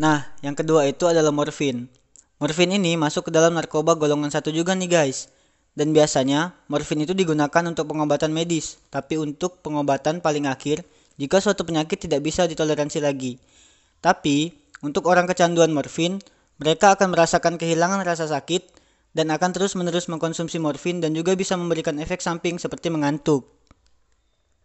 Nah, yang kedua itu adalah morfin. Morfin ini masuk ke dalam narkoba golongan satu juga nih guys. Dan biasanya, morfin itu digunakan untuk pengobatan medis, tapi untuk pengobatan paling akhir jika suatu penyakit tidak bisa ditoleransi lagi. Tapi, untuk orang kecanduan morfin, mereka akan merasakan kehilangan rasa sakit dan akan terus-menerus mengkonsumsi morfin dan juga bisa memberikan efek samping seperti mengantuk.